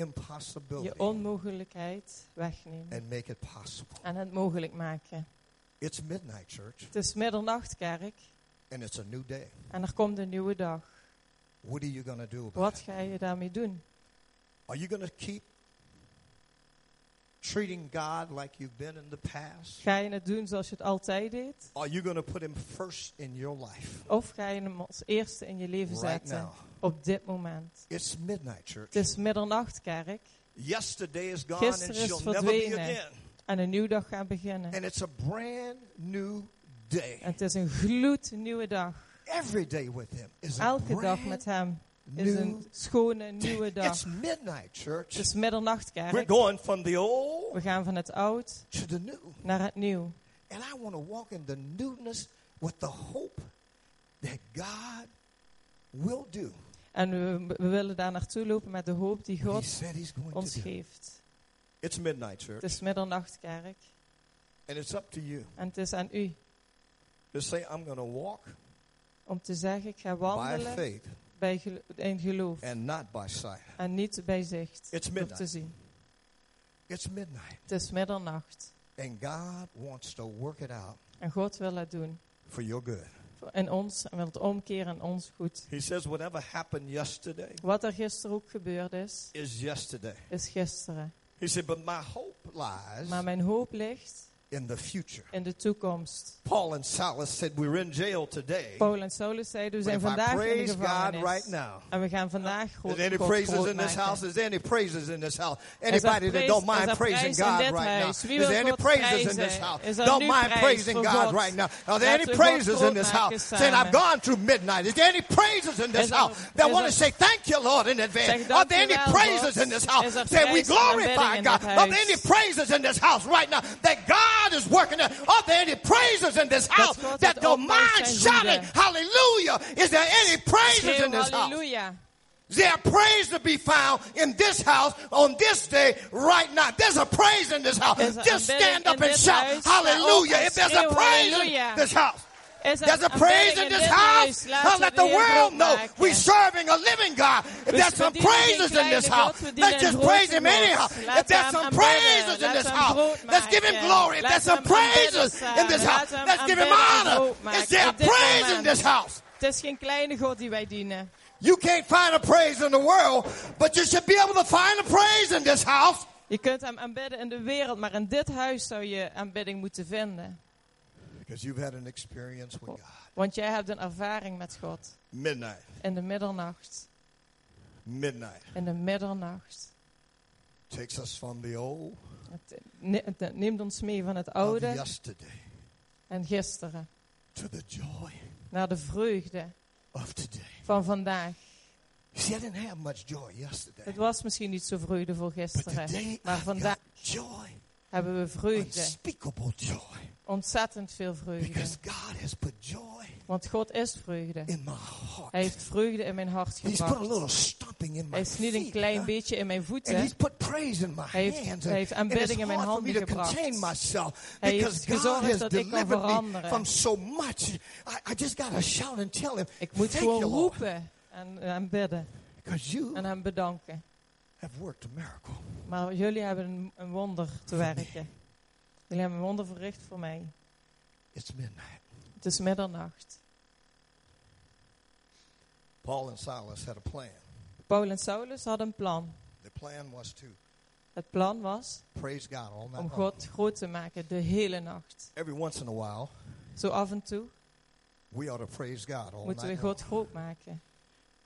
je onmogelijkheid wegnemen. and make it possible. En het mogelijk maken. It's midnight, church, Het is middernacht, kerk. and it's a new day. En er komt een nieuwe dag. What are you going to do about Wat ga je daarmee doen? Are you going to keep treating God like you've been in the past? Ga je het doen zoals je het altijd deed? Are you going to put Him first in your life Of ga je hem als eerste in je leven right zetten? now? Op dit moment. It's midnight, church. Het is middernacht, kerk. Yesterday is gone and Gisteren is she'll never be verdwenen. again. En een nieuwe dag gaat beginnen. And it's a brand new day. En het is een gloednieuwe dag. Every day with Him is a Elke dag met hem is new een schone nieuwe day. dag. It's midnight, church. Het is middernacht, We're kerk. going from the old We gaan van het oud to the new. naar het nieuw. And I want to walk in the newness with the hope that God will do. En we, we willen daar naartoe lopen met de hoop die He God going ons geeft. It's midnight, church. Het is middernacht, kerk. And it's up to you En het is aan u to say, I'm going to walk om te zeggen, ik ga by wandelen faith bij gelo- in geloof. and not by sight. En niet bij zicht. It's midnight. te zien. It's midnight. Het is middernacht. And God wants to work it out En God wil het doen. for your good. Voor- In ons. En wil het omkeren in ons goed. He says, whatever happened yesterday Wat er gisteren ook gebeurd is, is yesterday. is gisteren. He said, but my hope lies Maar mijn hoop ligt in the future. in de toekomst. Paul and Silas said, we're in jail today. Paul en Silas zeiden, we zijn vandaag in de praise God gevangenis. right now, En we gaan vandaag Is God, there any praises in this house? Is there any praises in this house? er Anybody that don't mind er praising God right now? Is there any praises in this house? Er Don't mind praising God right now. Are there any Laten we God praises in this house? Saying I've gone through midnight. Is there any praises in this er- house that is want to er- say thank you, Lord, in advance? Are there any praises in this house? Is er Say we glorify God. Are there any praises in this house right now that God is working? Are there any praises in this house that don't mind shouting hallelujah? Is there any praises in this house? halleluja. There praise to be found in this house on this day right now. There's a praise in this house. Is Just stand up and shout hallelujah. If there's a praise in this house. Er There's a praise in this house. Now let the world know we're serving a living God. If there's some praises in this house, let's just praise Him anyhow. If there's some praises in this Laten we hem house, let's give Him glory. If there's some praises in this house, Laten we hem let's give Him honor. Is there praise in this house? Het is geen kleine God die wij dienen. You can't find a praise in the world, but you should be able to find a praise in this house. Je kunt hem aanbidden in de wereld, maar in dit huis zou je aanbidding moeten vinden. Because you've had an experience with God. Want jij hebt een ervaring met God. Midnight. In de middernacht. Midnight In de middernacht. takes us from the old Het, ne- het neemt ons mee van het of oude yesterday en gisteren. to the joy Naar de vreugde of today. van vandaag. You see, I didn't have much joy yesterday. Het was misschien niet zo vreugdevol But gisteren. Maar vandaag joy. Hebben we vreugde. Unspeakable joy. Ontzettend veel vreugde. Because God has put joy Want God is vreugde. in my heart. Hij heeft vreugde in mijn hart He's put a gebracht. little stomping in my Hij is niet een klein huh? beetje in mijn And voeten. he's put praise in my Hij heeft- hands. hij heeft aanbidding in mijn handen to gebracht. contain myself. Hij heeft gezorgd dat ik kan veranderen. from so much. I, I just got to shout and tell him, Ik moet gewoon roepen en hem bidden you en hem bedanken. Have worked a miracle. Maar jullie hebben een, een wonder te werken. Jullie hebben een wonder verricht voor mij. It's midnight. Het is middernacht. Paul and Silas had a plan. Paul en Saulus hadden een plan. The plan was to Het plan was praise God all night om long. God groot te maken de hele nacht. Every once in a while, Zo af en toe we ought to praise God all moeten we God long. groot maken.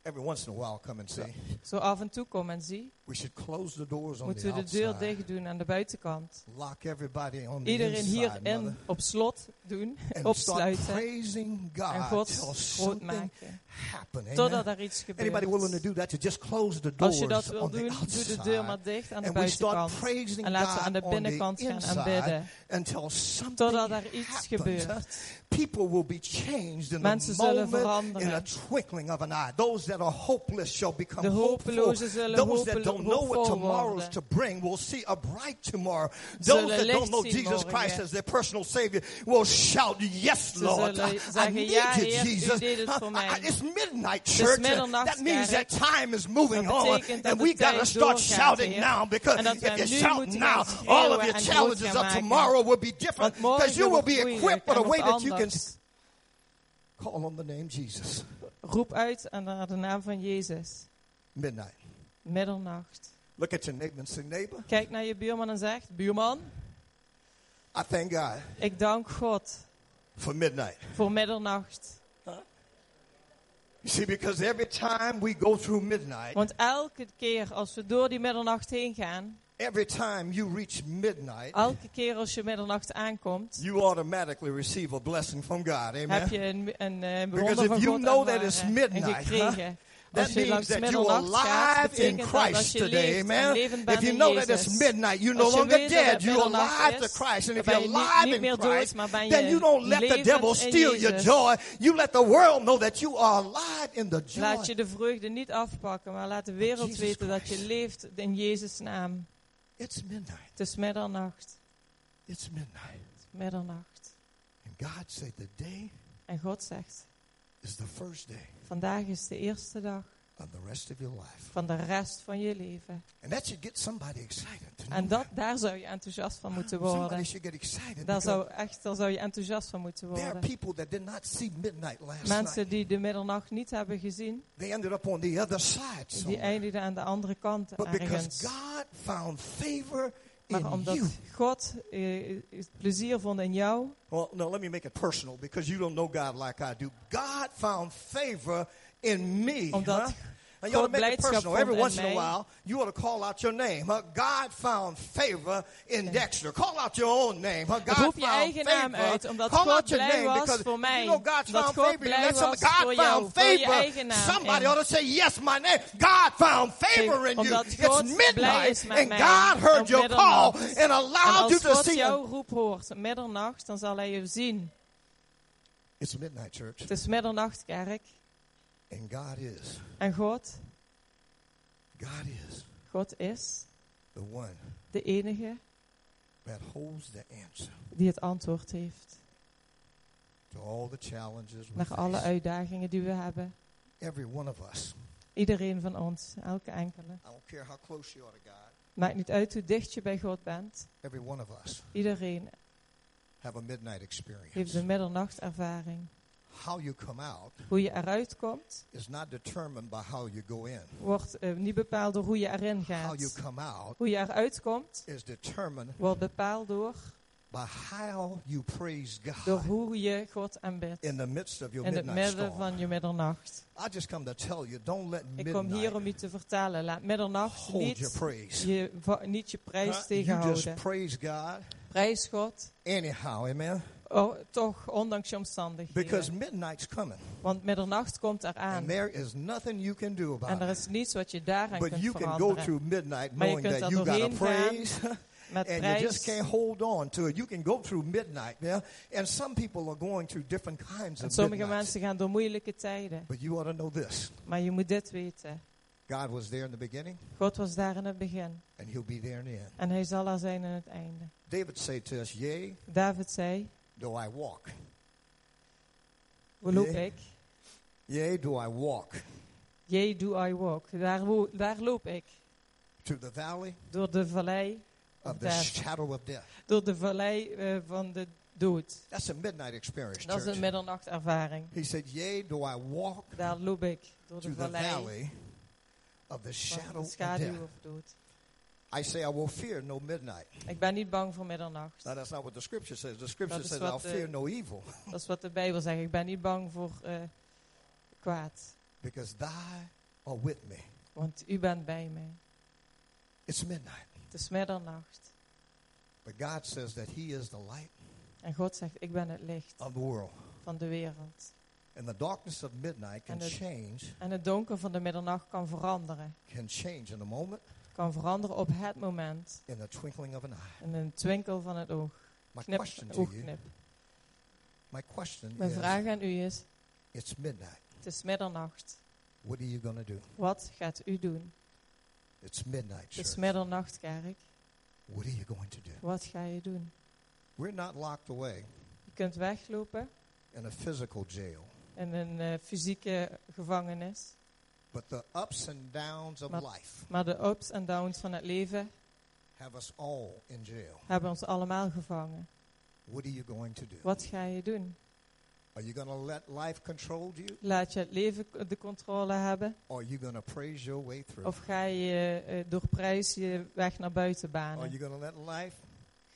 Every once in a while, come and see. Zo af en toe kom en zie, We should close the doors on moeten the we de deur outside. dicht doen aan de buitenkant. Lock everybody on the Iedereen inside, hierin mother. op slot doen, And opsluiten God en God groot something maken. happen. Totdat er iets Anybody willing to gebeurt. do that? To just close the doors Als je dat wil on the doen, doe de deur maar dicht aan de and we start buitenkant. praising En laten we God aan de binnenkant gaan aanbidden. until something Totdat er iets happens. gebeurt. People will be changed in Mensen the zullen moment, in a veranderen. twinkling of an eye. Those that are hopeless shall become De hopeful. hopelozen zullen Those don't know what hoopvol tomorrow is to bring will see a bright tomorrow. Those that don't know Jesus. Christ as their personal Savior will shout, Yes, Lord. I, I need you, Jesus. deed het Uh, voor I- mij." I- it's midnight, church. that means that time is moving on. And we got to start shouting now because if you shout now, all of your challenges of tomorrow will be different because you will be equipped with a way that you can call on the name Jesus. Roep uit naar de naam van Jezus. Midnight. Middernacht. Look at your neighbor and say, neighbor, Kijk naar je buurman en zeg, buurman, I thank God ik dank God for midnight. voor middernacht. You see, because every time we go through midnight, Want elke keer als we door die middernacht heen gaan, every time you reach midnight, elke keer als je middernacht aankomt, you automatically receive a blessing from God. Amen. heb je een, een, eh, Because wonder if you know that it's en midnight, gekregen. That means that you're alive in betekent dat dat Christ today. Amen. If you know that it's midnight, you're no longer dead. You're alive to Christ. And if you're ben je niet- alive in Christ, maar ben je then you don't let the devil steal your joy. You let the world know that you are alive in the joy. Laat je de vreugde niet afpakken, maar laat de wereld weten dat je leeft in Jezus' naam. It's midnight. Het is middernacht. It's midnight. Het is middernacht. And God said the day En God zegt, is the first day vandaag is de eerste dag of the rest of your life. van de rest van je leven. And that should get somebody excited. To know En dat, daar zou je enthousiast van moeten Somebody worden. should get excited. Daar zou, echt, daar zou je enthousiast van moeten There are worden. people that did not see midnight last Mensen die de middernacht niet hebben gezien, They ended up on the other side die eindigden aan de andere kant But because. God found favor Maar in omdat you. God eh, het plezier vond in jou, Well, no, let me make it personal because you don't know God like I do. God found favor in me. Omdat huh? And you ought to God make it personal. Every once in a while, you ought to call out your name. huh? God found favor in Dexter. Call out your own name. huh? God roep je found eigen naam favor. uit, omdat Call God out your blij name was voor mij. You know God's Dat found God favor. in you. blij was God voor jou, voor je eigen naam Somebody ought to say, yes, my name. God found favor in you. It's God midnight and God heard your call and allowed you als to God see him. jouw roep hoort, middernacht, dan zal hij je zien. It's midnight, church. Het is middernacht, kerk. And God is, En God, God is God is the one de enige that holds the answer die het antwoord heeft. to all the challenges we Naar alle uitdagingen die we hebben. Every one of us. Iedereen van ons, elke enkele. I don't care how close you are to God. Maakt niet uit hoe dicht je bij God bent. Every one of us Iedereen have a midnight heeft experience. een middernachtervaring. How you come out Hoe je eruit komt, is not determined by how you go in. wordt eh, niet bepaald door hoe je erin How you gaat. come out Hoe je eruit komt, is determined wordt bepaald door, by how you praise door God hoe je God aanbidt. in the midst of your In het midnight midden storm. van je middernacht. I just come to tell you, don't let Ik kom hier om je te vertellen. Laat middernacht niet praise. je, va- niet je prijs Huh? You tegenhouden. just praise God Prijs God, anyhow, amen? Oh, toch ondanks je omstandigheden. Because midnight's coming. Want middernacht komt eraan. And there is nothing you can do En about er it. is niets wat je daaraan But kunt you can go through midnight Maar je knowing kunt that er doorheen gaan praise [laughs] Met and you just prijs. can't hold on to it. You can go through midnight, yeah? And some people are going through different kinds En of sommige mensen gaan door moeilijke tijden. But you ought to know this. Maar je moet dit weten. God was there in the beginning God was daar in het begin. and he'll be there in the end. En hij zal er zijn in het einde. David said to us, Yea, David zei, though I walk. hoe loop ik? Yea, do I walk Yea, do I walk. Daar, wo- daar loop ik. through the valley Door de vallei, of the Death. shadow of death. door de vallei eh, van de dood. That's a midnight experience, Dat is een middernachtervaring. He said, Yea, do I walk Daar loop ik. Door de through the vallei valley of the van shadow de of schaduw death. of dood. I say I will fear no midnight. Ik ben niet bang voor middernacht. Now that's not what the scripture says. The scripture says I'll de- fear no evil [laughs] Dat is wat de Bijbel zegt. Ik ben niet bang voor eh, kwaad. because thy are with me. Want u bent bij mij. It's midnight. Het is middernacht. But God says that he is the light En God zegt, ik ben het licht of the world. van de wereld. And the darkness of midnight can And it- change, En het donker van de middernacht kan veranderen. can change in a moment, Kan veranderen op het moment. in the twinkling of an eye. In een twinkel van het oog. My Knip, question to you, oogknip. my question Mijn is, vraag aan u is, it's midnight. het is middernacht. What are you to do? Wat gaat u doen? It's midnight, Het is middernacht, kerk. What are you going to do? Wat ga je doen? We're not locked away Je kunt weglopen in a physical jail, in een eh, fysieke gevangenis. But the ups and downs of Maar- life Maar de ups en downs van het leven have us all in jail. hebben ons allemaal gevangen. What are you going to do? Wat ga je doen? Are you going to let life control you? Laat je het leven de controle hebben? Or are you going to praise your way through? Of ga je eh, door prijs je weg naar buiten Are banen? you going to let life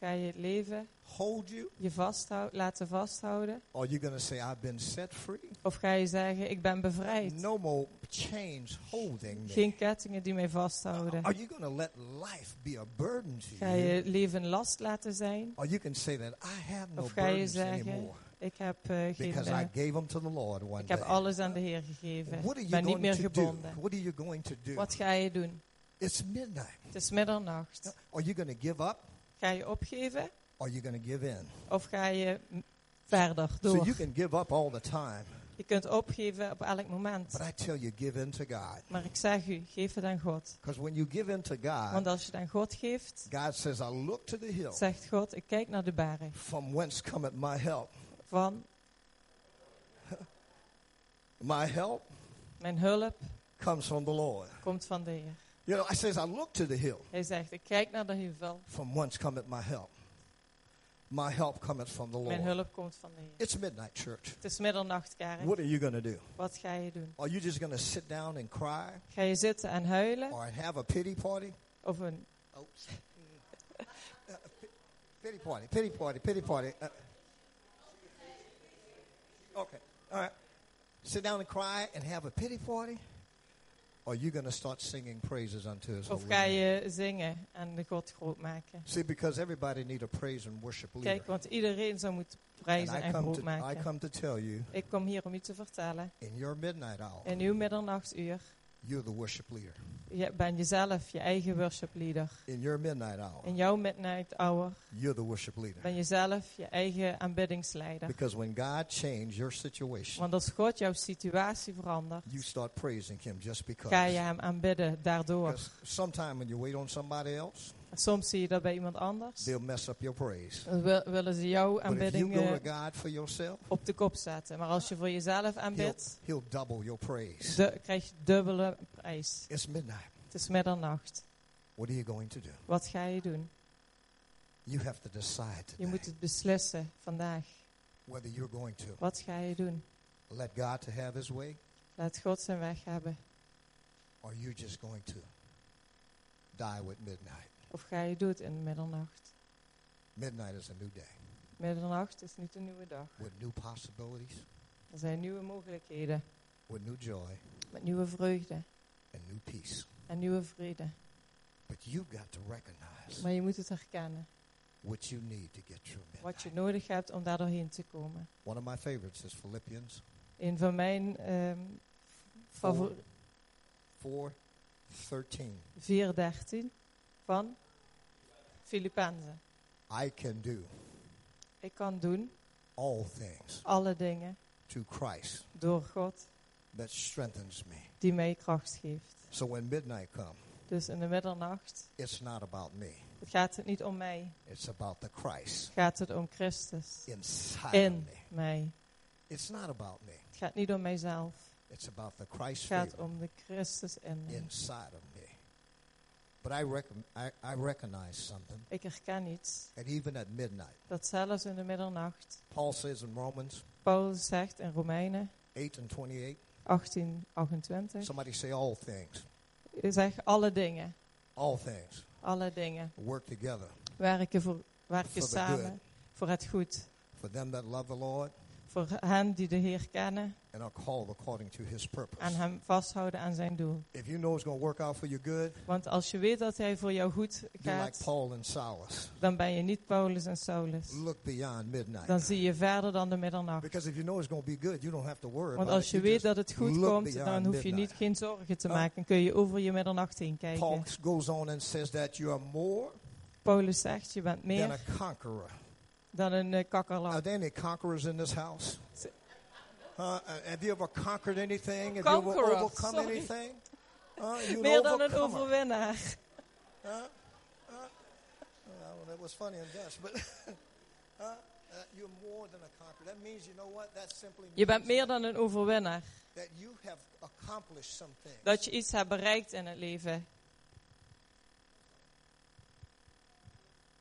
Ga je het leven hold you? je vasthou- laten vasthouden? Or are you going to say, I've been set free? Of ga je zeggen, ik ben bevrijd? No more chains holding me. Geen kettingen die mij vasthouden. Are you going to let life be a burden to Ga je you? leven last laten zijn? Or you can say that I have no Of ga je zeggen, anymore ik heb, eh, geen, because eh, I gave them to the Lord one ik heb day. alles aan de Heer gegeven. Ik ben niet meer gebonden. What are you going to do? Wat ga je doen? It's midnight. Het is middernacht. Are you going to give up? Ga je opgeven? Or are you going to give in? Of ga je verder So door? you can give up all the time, Je kunt opgeven op elk moment. but I tell you, give in to God. Maar ik zeg u, geef het aan God. Because when you give in to God, Want als je het aan God geeft, God says, I look to the hill zegt God, ik kijk naar de berg. from whence cometh my help. Van [laughs] My help mijn hulp comes from the Lord. komt van de Heer. You know, I says, I look to the hill Hij zegt, ik kijk naar de heuvel. from whence cometh my help. My help cometh from the Mijn Lord. hulp komt van de Heer. It's midnight, church. Het is middernacht, kerk. What are you going to do? Wat ga je doen? Are you just going to sit down and cry Ga je zitten en huilen? or have a pity party? Of een, Oops. Uh, pi- pity party, pity party, pity party. Uh, okay, all right. Sit down and cry and have a pity party? Are you going to start singing praises unto his of ga je zingen en de God groot maken? See, because everybody need a praise and worship leader. Kijk, want iedereen zou moeten prijzen en groot to, I maken. come to tell you, Ik kom hier om u te vertellen. in your midnight hour, In uw middernachtuur, you're the worship leader. je ben jezelf je eigen worship leader. In your midnight hour, In jouw midnight hour you're the worship leader. ben je zelf je eigen aanbiddingsleider. Because when God changed your situation, Want als God jouw situatie verandert, you start praising him just because. ga je hem aanbidden daardoor. Because sometime when you wait on somebody else, Soms zie je dat bij iemand anders. they'll mess up your praise. Dan wil- willen ze jouw you aanbidding eh, op de kop zetten. Maar als je voor jezelf aanbidt, he'll double your praise. de- krijg je dubbele prijs. It's midnight. Het is middernacht. What are you going to do? Wat ga je doen? You have to decide Je moet het beslissen vandaag. whether you're going to Wat ga je doen? let God to have his way Laat God zijn weg hebben. or you're just going to die with midnight. Of ga je dood in middernacht? Midnight is a new day Middernacht is niet een nieuwe dag. with new possibilities, Er zijn nieuwe mogelijkheden. with new joy Met nieuwe vreugde and new peace. en nieuwe vrede. But you've got to recognize Maar je moet het herkennen. what you need to get through Wat je midnight. nodig hebt om daar doorheen te komen. One of my favorites is Philippians Een van mijn favor- 4 13. 4.13 van Filippenzen. I can do Ik kan doen all things alle dingen to Christ door God that strengthens me. die mij kracht geeft. So when midnight comes, Dus in de middernacht it's not about me. het gaat het niet om mij. It's about the Christ Gaat het om Christus inside in me. mij. It's not about me. Het gaat niet om mijzelf. It's about the Christ Het gaat om de Christus in mij. inside of me. But I, recon I, I recognize something. Ik herken iets. And even at midnight, Dat zelfs in de middernacht, Paul says in Romans Paulus zegt in Romeinen 8 and 28, 18, 28. somebody say all things. Zegt alle dingen, All things alle dingen work together werken, voor, werken For samen voor het goed. for them that love the Lord Voor hen die de Heer kennen and are called according to his purpose. en hem vasthouden aan zijn doel. If you know it's going to work out for your good, Want als je weet dat hij voor jou goed like gaat, Paul and Silas. dan ben je niet Paulus en Saulus. Look beyond midnight. Dan zie je verder dan de middernacht. Because if you know it's going to be good, you don't have to worry Want als je weet dat het goed komt, dan hoef je niet geen zorgen te maken. Dan kun je over je middernacht heen Paul kijken. goes on and says that you are more Paulus zegt, je bent than meer a conqueror. Dan een eh, Are kakkerlak. there any conquerors in this house? Uh, have you ever conquered anything? Have you ever overcome sorry. anything? Uh, [laughs] Meer an dan een overwinnaar. Huh? Huh? Well, that was funny in Dutch, but [laughs] huh? Uh, you're more than a conqueror. That means, you know what? That simply Je bent meer dan een overwinnaar. that you have accomplished something. Dat je iets hebt bereikt in het leven.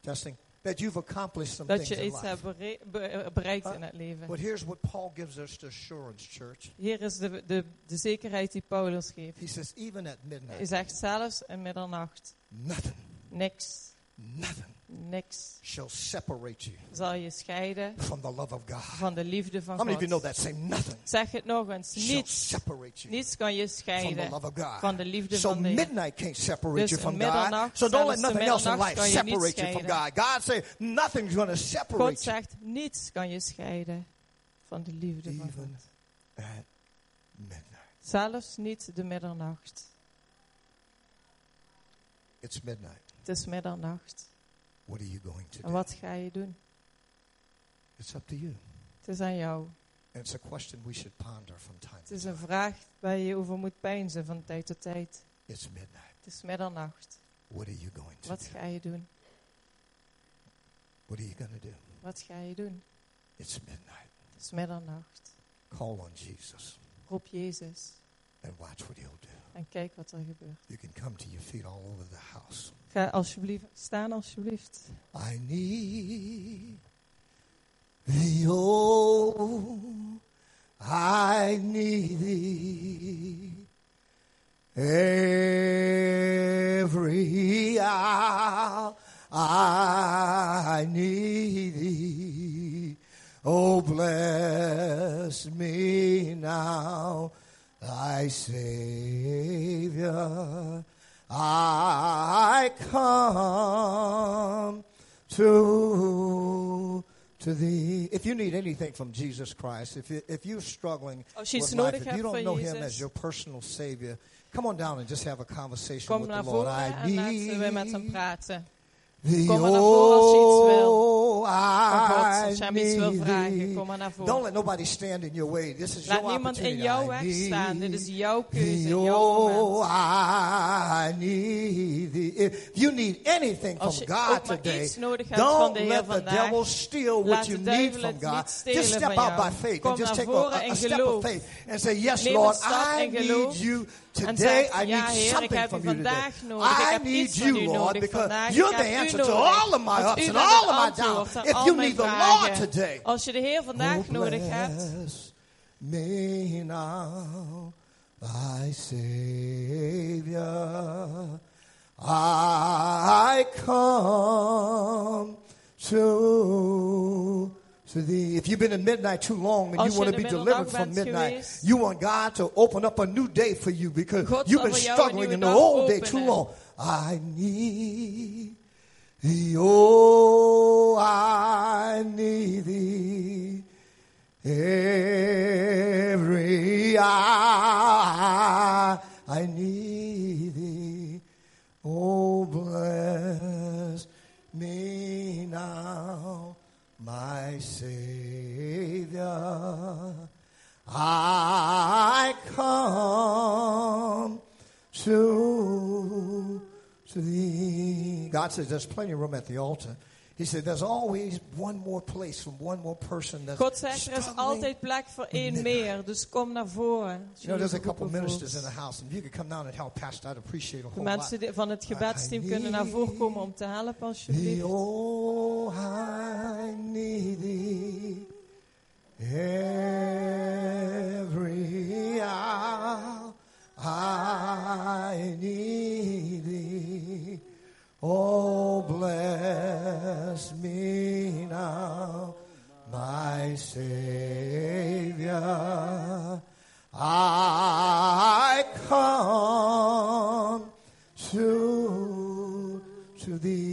Testing. That you've accomplished some Dat je in iets hebt bere- be- bereikt Huh? in het leven. But here's what Paul gives us the assurance, church. Hier is de, de, de zekerheid die Paulus geeft. He says, even at Hij midnight, zegt zelfs in middernacht. nothing, Niks, nothing niks shall separate you zal je scheiden from the love of God. van de liefde van How many of you know God. that? Say nothing Zeg het nog eens. Niets, separate you niets kan je from the scheiden love of God. van de liefde So van de midnight can't separate Dus you from God. So don't let nothing else in life separate you from God. scheiden. God say nothing's going to God separate you. zegt, niets kan je scheiden van de liefde van Even God. at midnight. Zelfs niet de middernacht. It's midnight. Het is middernacht. What are you going to En do? wat ga je doen? It's up to you. Het is aan jou. And it's a question we should ponder from time Het is een vraag waar je over moet peinzen van tijd tot tijd. It's midnight. Het is middernacht. What are you going to Wat do? ga je doen? What are you going to do? Wat ga je doen? It's midnight. Het is middernacht. Call on Jesus Roep Jezus and watch what he'll do. en kijk wat er gebeurt. You can come to your feet all over the house. Ga alsjeblieft staan, alsjeblieft. I need thee, oh, I need thee every hour. I need thee. Oh, bless me now, thy Savior. I come to to thee. If you need anything from Jesus Christ, if you, if you're struggling iets with life, if you don't know Him as your personal Savior, come on down and just have a conversation kom with the Lord. I en laten we met hem need Kom maar naar voren als je iets wil. oh, God, als I iets wil need vragen, thee. kom maar naar Don't let nobody stand in your way. This is Laat your niemand in jouw I weg need staan. Dit is jouw keuze, jouw oh, moment. I need thee. If you need anything from God today, iets nodig hebt van don't let the devil steal what you need from God. Just step out by faith and just take a, a, step of faith and say, yes, Lord, I need you today. zeg, I ja need Heer, ik something heb u from you today. vandaag nodig. Ik I heb need iets van you, u Lord, nodig because vandaag. you're Ik the heb u answer to nodig. all of my Want ups u and bent all het of my antwoord downs. aan If al you mijn need the vragen. Lord today, Als je de Heer vandaag Oh, nodig hebt, bless me now, thy Savior. I come to, to thee. If you've been in midnight too long and you want to be delivered from midnight, you want God to open up a new day for you because you've been voor jou een struggling in the old day too long. I need thee, oh, I need thee. Every hour I need thee. Oh, bless me now, my Savior. I come to, to thee. God says there's plenty of room at the altar. He said there's always one more place from one more person that's God zegt er is altijd plek voor één meer. Dus kom naar voren. als You know, there's a couple ministers in the house, and if you could come down and help Pastor, I'd appreciate a whole lot. mensen van het gebedsteam kunnen naar voren komen om te helpen alsjeblieft. oh, I need thee every hour. I need thee. Oh, bless me now, my Savior. I come to, to thee.